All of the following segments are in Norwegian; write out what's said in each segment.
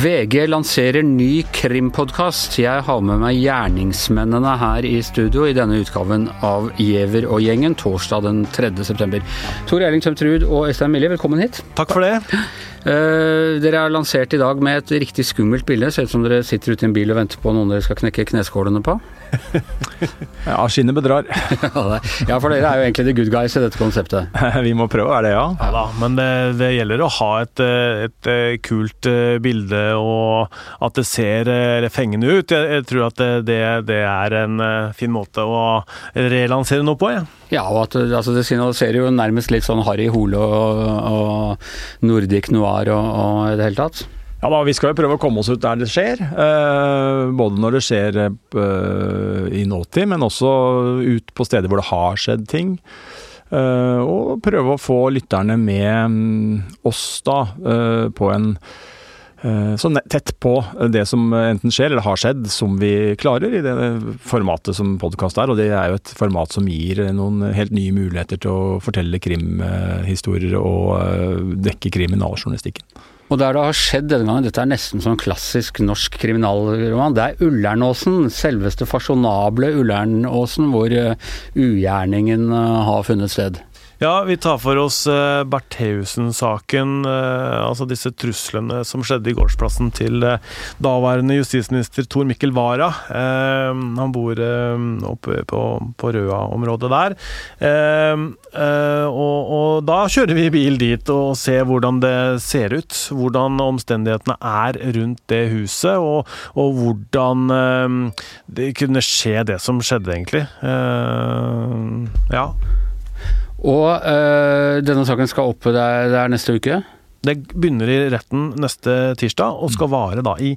VG lanserer ny krimpodkast. Jeg har med meg gjerningsmennene her i studio i denne utgaven av Giæver og gjengen, torsdag den 3. september. Tor Erling Tømtrud og Øystein Millie, velkommen hit. Takk for det. Uh, dere er lansert i dag med et riktig skummelt bilde. Ser ut som dere sitter ute i en bil og venter på noen dere skal knekke kneskålene på. ja, skinnet bedrar. ja, for dere er jo egentlig the good guys i dette konseptet. Vi må prøve, er det ja? Ja da, men det, det gjelder å ha et, et, kult eh, bilde og at det ser eh, fengende ut. Jeg, jeg tror at det, det, er en fin måte å relansere noe på. Ja. Ja, og at altså, det signaliserer jo nærmest litt sånn Harry Hole og, og Nordic Noir og, og i det hele tatt. Ja da, Vi skal jo prøve å komme oss ut der det skjer. Eh, både når det skjer eh, i nåtid, men også ut på steder hvor det har skjedd ting. Eh, og prøve å få lytterne med mm, oss da eh, på en så tett på det som enten skjer eller har skjedd, som vi klarer i det formatet som podkast er. Og det er jo et format som gir noen helt nye muligheter til å fortelle krimhistorier og eh, dekke kriminaljournalistikken. Og der det har skjedd denne gangen, dette er nesten sånn klassisk norsk kriminalroman, det er Ullernåsen. Selveste fasjonable Ullernåsen, hvor eh, ugjerningen har funnet sted. Ja, vi tar for oss uh, Bertheussen-saken. Uh, altså disse truslene som skjedde i gårdsplassen til uh, daværende justisminister Tor Mikkel Wara. han bor oppe på, på Røa-området der. Og, og, da kjører vi bil dit og ser hvordan det ser ut. Hvordan omstendighetene er rundt det huset, og, og hvordan det kunne skje det som skjedde, egentlig. ja. Og øh, denne saken skal opp der, der neste uke? Det begynner i retten neste tirsdag, og skal vare da i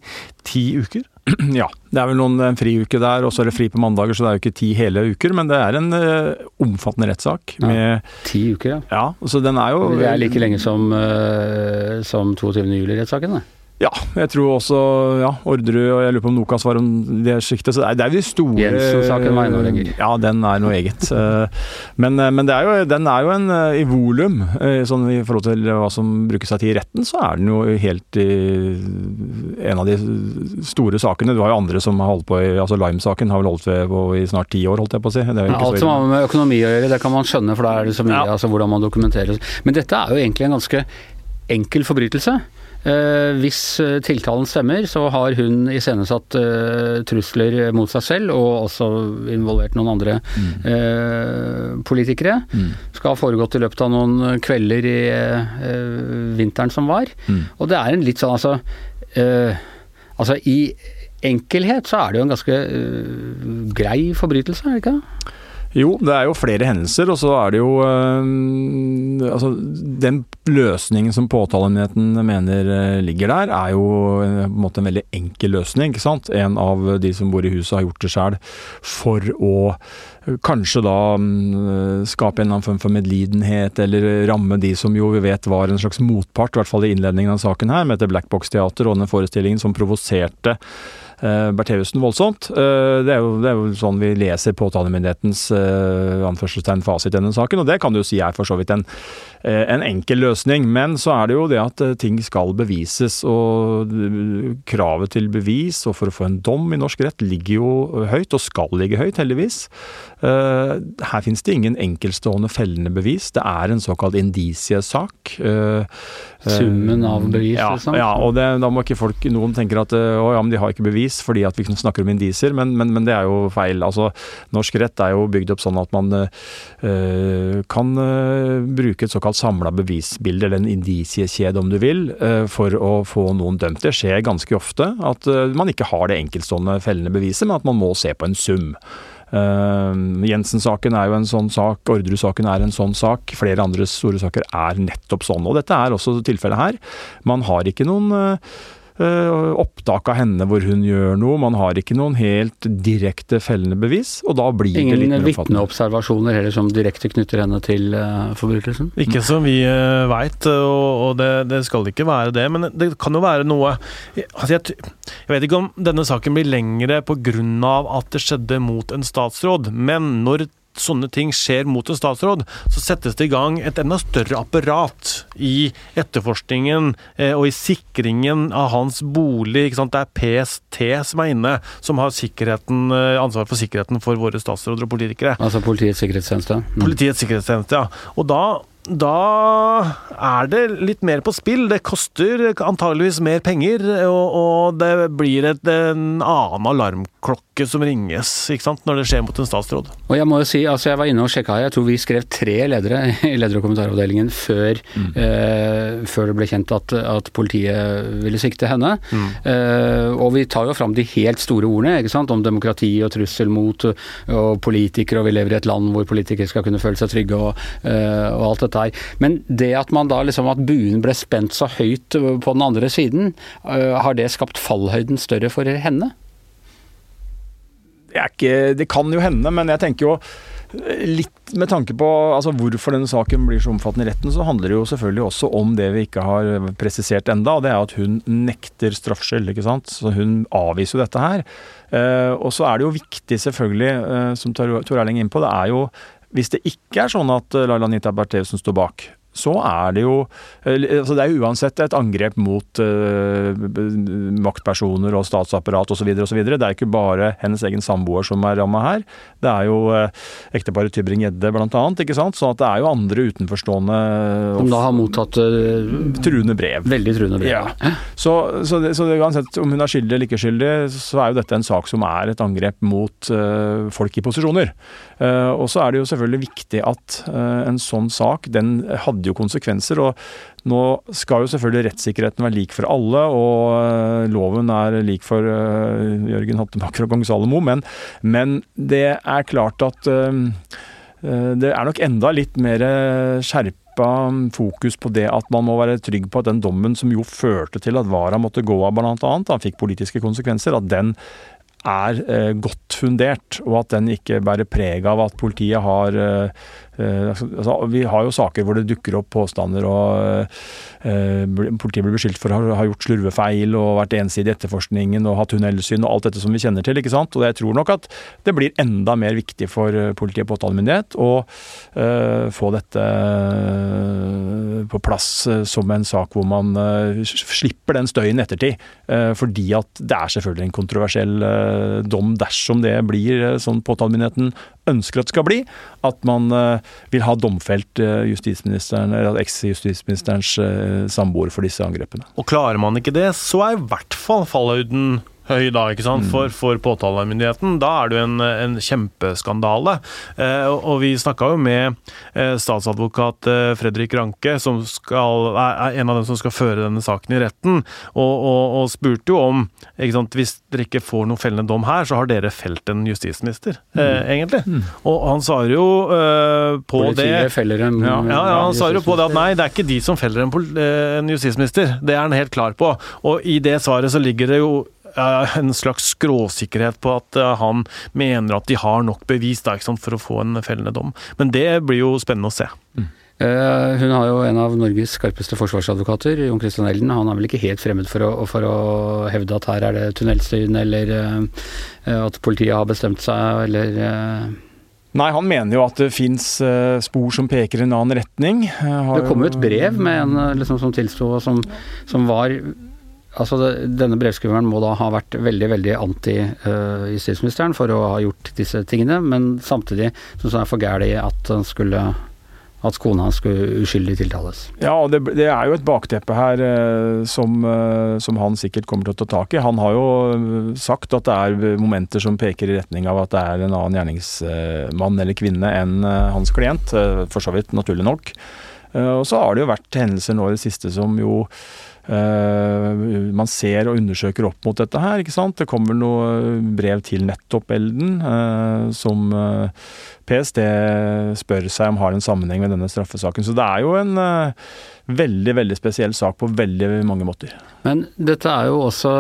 ti uker. Ja, det er vel noen en friuke der, og så er det fri på mandager, så det er jo ikke ti hele uker. Men det er en uh, omfattende rettssak. Ja, ti uker, ja. ja. Så den er jo Det er like lenge som, uh, som 22. juli-rettssaken, det. Ja, jeg tror også ja, Orderud og jeg lurer på om Nokas var om det sjiktet. Så det er, det er de store Jensen-saken var noe lenger. Ja, den er noe eget. Eh, men, eh, men er jo, den er jo en eh, i volum. Sånn I forhold til hva som brukes av tid i retten, så er den jo helt i en av de store sakene. Du har jo andre som har holdt på i altså Lime-saken har vel holdt på i snart ti år, holdt jeg på å si. Ja, alt som har med økonomi å gjøre, det kan man skjønne, for da er det så mye ja. altså, hvordan man dokumenterer. Men dette er jo egentlig en ganske enkel forbrytelse. Eh, hvis eh, tiltalen stemmer, så har hun iscenesatt uh, trusler mot seg selv, og også involvert noen andre mm. politikere. Mm. Skal ha foregått i løpet av noen kvelder i vinteren som var. Mm. Og det er en litt sånn altså Altså i enkelhet så er det jo en ganske grei forbrytelse, er det ikke det? Jo, det er jo flere hendelser, og så er det jo øh, Altså, den løsningen som påtalemyndigheten mener øh, ligger der, er jo øh, på en måte en veldig enkel løsning. ikke sant? En av de som bor i huset har gjort det sjøl for å kanskje da øh, skape en eller annen form for medlidenhet, eller ramme de som jo vi vet var en slags motpart, i hvert fall i innledningen av saken her, med dette Black Box-teater og den forestillingen som provoserte uh, Bertheussen voldsomt. Uh, det, er jo, det, er jo, sånn vi leser påtalemyndighetens anførselstegn fasit i denne saken, og det kan du si er for så vidt en, en enkel løsning. Men så er det jo det at ting skal bevises, og kravet til bevis og for å få en dom i norsk rett ligger jo høyt, og skal ligge høyt, heldigvis. Her finnes det ingen enkeltstående fellende bevis. Det er en såkalt indisiesak. Summen av bevis, ja, liksom? Ja, og det, da må ikke folk Noen tenker at å ja, men de har ikke bevis fordi at vi snakker om indiser, men, men, men, det er jo feil. Altså, norsk rett er jo bygd opp sånn at man uh, kan uh, bruke et såkalt samla bevisbilde, eller en indisiekjede om du vil, uh, for å få noen dømt. Det skjer ganske ofte at man ikke har det enkeltstående fellende beviset, men at man må se på en sum. Uh, Jensen-saken er jo en sånn sak, Orderud-saken er en sånn sak. Flere andre store saker er nettopp sånn. Og dette er også tilfellet her. Man har ikke noen Eh, opptak av henne hvor hun gjør noe. Man har ikke noen helt direkte fellende bevis, og da blir Ingen det litt Ingen vitneobservasjoner heller som direkte knytter henne til uh, forbrytelsen? Ikke som vi uh, veit, og, og det, det, skal ikke være det. Men det kan jo være noe altså jeg, jeg, vet ikke om denne saken blir lengre pga. at det skjedde mot en statsråd, men når sånne ting skjer mot en statsråd, så settes det i gang et enda større apparat i etterforskningen eh, og i sikringen av hans bolig. Det er PST som er inne, som har eh, ansvar for sikkerheten for våre statsråder og politikere. Altså Politiets sikkerhetstjeneste? Mm. Politiets sikkerhetstjeneste, ja. Og da da er det litt mer på spill. Det koster antageligvis mer penger, og, og det blir et, en annen alarmklokke som ringes ikke sant, når det skjer mot en statsråd. Og Jeg må jo si, altså jeg var inne og sjekka, jeg tror vi skrev tre ledere i leder- og kommentaravdelingen før, mm. eh, før det ble kjent at, at politiet ville sikte henne. Mm. Eh, og vi tar jo fram de helt store ordene ikke sant, om demokrati og trussel mot og politikere, og vi lever i et land hvor politikere skal kunne føle seg trygge og, eh, og alt dette dette her. Men det at man da liksom at buen ble spent så høyt øh, på den andre siden, øh, har det skapt fallhøyden større for henne? Ikke, det kan jo hende, men jeg tenker jo øh, litt med tanke på altså hvorfor denne saken blir så omfattende i retten, så handler det jo selvfølgelig også om det vi ikke har presisert enda, og det er at hun nekter straffskyld. ikke sant? Så Hun avviser jo dette her. Og så er det jo viktig, selvfølgelig, som Tor Erling er inne på, det er jo hvis det ikke er sånn at eh, Laila Nita Bertheussen står bak, så er det jo altså Det er uansett et angrep mot uh, maktpersoner og statsapparat osv. osv. Det er ikke bare hennes egen samboer som er ramma her. Det er jo uh, ekteparet Tybring-Gjedde bl.a. ikke sant? Så det er jo andre utenforstående Som da har mottatt uh, truende brev. Veldig truende brev. Ja. Så, så, det, så det, uansett om hun er skyldig eller ikke skyldig, så er jo dette en sak som er et angrep mot folk i posisjoner. og så er det jo selvfølgelig viktig at en sånn sak, den hadde hadde jo konsekvenser. og Nå skal jo selvfølgelig rettssikkerheten være lik for alle, og eh, loven er lik for uh, Jørgen Hattemaker og kong Salomo, men, men, det er klart at uh, det er nok enda litt mer skjerpa fokus på det at man må være trygg på at den dommen som jo førte til at Wara måtte gå av bl.a., han fikk politiske konsekvenser, at den er eh, godt fundert, og at den ikke bærer preg av at politiet har eh, Eh, altså, vi har jo saker hvor det dukker opp påstander og eh, politiet blir beskyldt for å ha gjort slurvefeil og vært ensidig i etterforskningen og hatt tunnelsyn og alt dette som vi kjenner til. ikke sant? Og jeg tror nok at det blir enda mer viktig for eh, politi og påtalemyndighet å få dette på plass som en sak hvor man slipper den støyen ettertid. Fordi at det er selvfølgelig en kontroversiell dom dersom det blir sånn påtalemyndigheten ønsker at det skal bli. At man vil ha domfelt uh, justisministeren, eller eks-justisministerens uh, samboer for disse angrepene. Og klarer man ikke det, så er i hvert fall fallhøyden høy da, ikke sant, for, mm. for påtalemyndigheten. Da er det jo en, en kjempeskandale. Eh, og vi snakka jo med eh, statsadvokat eh, Fredrik Ranke, som skal, er en av dem som skal føre denne saken i retten, og, og, og spurte jo om ikke sant, hvis dere ikke får noen fellende dom her, så har dere felt en justisminister, mm. egentlig. Mm. Og han svarer jo uh, på Politiet det feller en ja, ja, ja, han svarer jo på det at nei, det er ikke de som feller en, en justisminister. Det er han helt klar på. Og i det svaret så ligger det jo en slags skråsikkerhet på at eh, han mener at de har nok bevis da, for å få en fellende dom. Men det blir jo spennende å se. Mm. Uh, hun har jo en av Norges skarpeste forsvarsadvokater, Jon Christian Elden. Han er vel ikke helt fremmed for å, for å hevde at her er det tunnelstøyen, eller at politiet har bestemt seg, eller Nei, han mener jo at det fins spor som peker i en annen retning. det kom jo et brev med en liksom, som tilsto, som, som var Altså, denne brevskriveren må da ha vært veldig veldig anti-justisministeren uh, for å ha gjort disse tingene, men samtidig syns han er for gæli at han skulle at kona skulle uskyldig tiltales. Ja, og det, det er jo et bakteppe her eh, som, eh, som, han sikkert kommer til å ta tak i. Han har jo eh, sagt at det er momenter som peker i retning av at det er en annen gjerningsmann eller -kvinne enn eh, hans klient, eh, for så vidt naturlig nok. og så har det jo vært hendelser nå i det siste som jo Eh, man ser og undersøker opp mot dette her. ikke sant? Det kommer noe brev til nettopp Elden, eh, som eh, PST spør seg om har en sammenheng med denne straffesaken. Så det er jo en veldig veldig spesiell sak på veldig mange måter. Men dette er jo også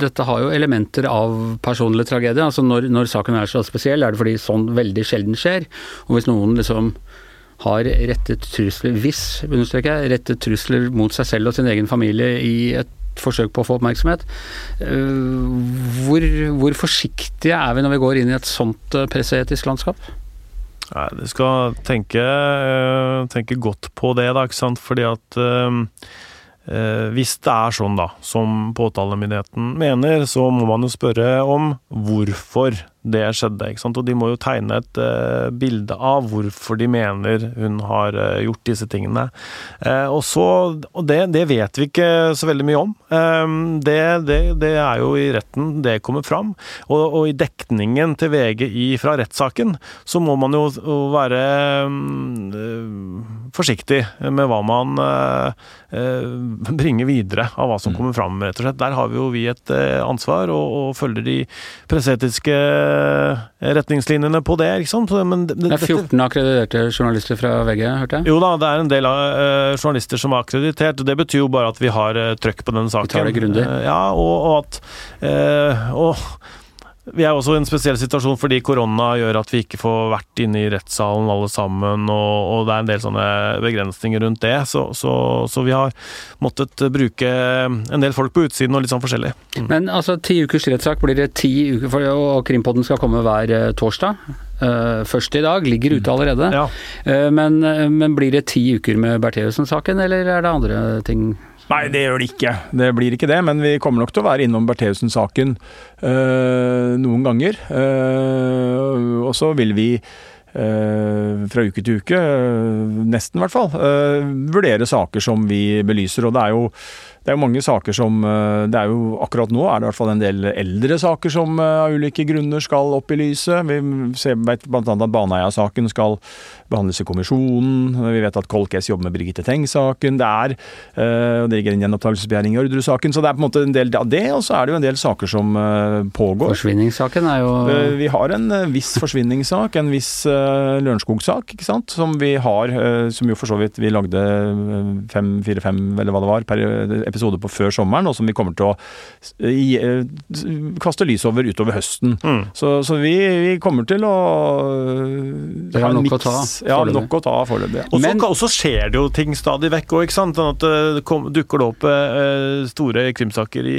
Dette har jo elementer av personlig tragedie. altså Når, når saken er så spesiell, er det fordi sånn veldig sjelden skjer. Og hvis noen liksom har rettet trusler, hvis, understreker jeg, rettet trusler mot seg selv og sin egen familie i et forsøk på å få oppmerksomhet. Eh, hvor, hvor forsiktige er vi når vi går inn i et sånt eh, presseetisk landskap? Nei, Du skal tenke, øh, tenke, godt på det, da, ikke sant. Fordi at eh, hvis det er sånn, da, som påtalemyndigheten mener, så må man jo spørre om hvorfor det skjedde. ikke sant? Og de må jo tegne et uh, bilde av hvorfor de mener hun har uh, gjort disse tingene. Uh, og så, og det, det, vet vi ikke så veldig mye om. Det, det, det, er jo i retten det kommer fram. Og, og i dekningen til VG i, fra rettssaken, så må man jo være um, forsiktig med hva man bringer videre av hva som mm. kommer fram, rett og slett. Der har vi jo vi et ansvar, og, og følger de presseetiske retningslinjene på det. ikke sant? Men det, det er 14 akkrediterte journalister fra VG, hørte jeg? Jo da, det er en del av uh, journalister som er akkreditert. og Det betyr jo bare at vi har uh, trøkk på den saken. Vi tar det grundig. Uh, ja, og, og at og vi er også i en spesiell situasjon fordi korona gjør at vi ikke får vært inne i rettssalen alle sammen, og, og det er en del sånne begrensninger rundt det. Så, så, så, vi har måttet bruke en del folk på utsiden og litt sånn forskjellig. Mm. Men altså, ti ukers rettssak blir det ti uker, for, og Krimpodden skal komme hver uh, torsdag. Uh, først i dag, ligger ute allerede. Ja. Uh, men, men, blir det ti uker med Bertheussen-saken, eller er det andre ting? Nei, det gjør det ikke. Det blir ikke det. Men vi kommer nok til å være innom Bertheussen-saken øh, noen ganger. Øh, og så vil vi Uh, fra uke til uke, nesten i hvert fall, vurdere saker som vi belyser. Og det er jo det er jo mange saker som det er jo Akkurat nå er det i hvert fall en del eldre saker som av ulike grunner skal opp i lyset. Vi vet bl.a. at Baneheia-saken skal behandles i kommisjonen. Vi vet at Kolkes jobber med Birgitte Tengs-saken. Det er uh, det ligger en gjenopptakelsesbegjæring i Ordre-saken. Så det er på en måte en del av det, og så er det jo en del saker som pågår. Forsvinningssaken er jo Vi har en viss forsvinningssak, en viss uh, Lørenskog-sak, ikke sant. Som vi har, som jo for så vidt vi lagde fem, fire, fem, eller hva det var, per episode på før sommeren, og som vi kommer til å kaste lys over utover høsten. Mm. Så, så vi, vi, kommer til å Det er nok å ta. Ja, nok å ta foreløpig. Ja. Og så skjer det jo ting stadig vekk òg, ikke sant. Sånn at det eh, kom, dukker det opp eh, store krimsaker i,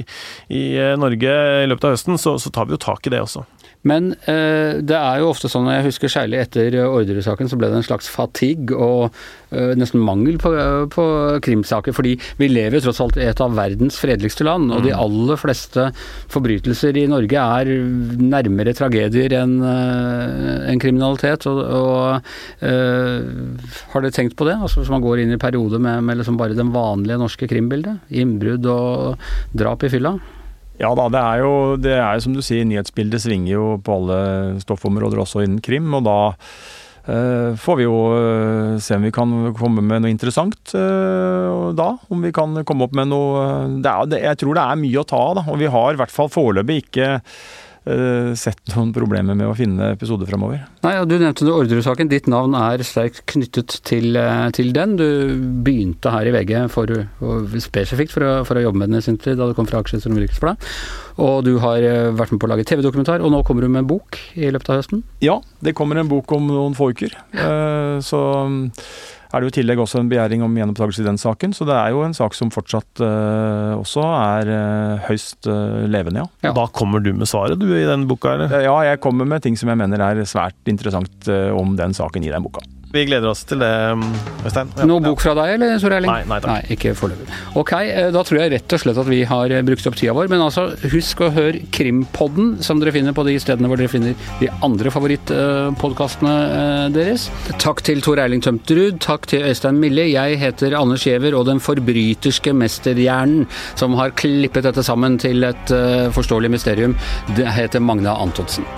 i, eh, Norge i løpet av høsten, så, så tar vi jo tak i det også. Men eh, det er jo ofte sånn, jeg husker særlig etter Orderud-saken, så ble det en slags fatigue og eh, nesten mangel på, på, krimsaker. Fordi vi lever jo tross alt i et av verdens fredeligste land, og de mm. aller fleste forbrytelser i Norge er nærmere tragedier enn eh, en kriminalitet. Og, og eh, har dere tenkt på det? Altså Hvis man går inn i perioder med, med liksom bare den vanlige norske krimbildet? Innbrudd og drap i fylla? Ja da, det er jo det er som du sier, nyhetsbildet svinger jo på alle stoffområder, også innen krim. Og da eh, får vi jo uh, se om vi kan komme med noe interessant eh, da. Om vi kan komme opp med noe det er, det, Jeg tror det er mye å ta av, og vi har i hvert fall foreløpig ikke sett noen problemer med å finne episoder framover. Nei, ja, Du nevnte Orderud-saken. Ditt navn er sterkt knyttet til, uh, til, den. Du begynte her i VG for, spesifikt for å, for å, jobbe med den i sin tid, da du kom fra Akershus Romerikesblad. Og du har uh, vært med på å lage TV-dokumentar, og nå kommer du med en bok i løpet av høsten? Ja, det kommer en bok om noen få uker. så er det jo i tillegg også en begjæring om gjenopptakelse i den saken. Så det er jo en sak som fortsatt uh, også er uh, høyst uh, levende, ja. ja. Da kommer du med svaret du i den boka, eller? Ja, jeg kommer med ting som jeg mener er svært interessant om den saken i den boka. Vi gleder oss til det, Øystein. Ja, Noe bok fra deg, eller Tor Erling? Nei, nei, takk. nei, ikke foreløpig. Ok, eh, da tror jeg rett og slett at vi har eh, brukt opp tida vår. Men altså, husk å høre Krimpodden, som dere finner på de stedene hvor dere finner de andre favorittpodkastene eh, deres. Takk til Tor Erling Tømterud, takk til Øystein Mille. Jeg heter Anders Giæver, og den forbryterske mesterhjernen som har klippet dette sammen til et forståelig mysterium, det heter Magna Antonsen.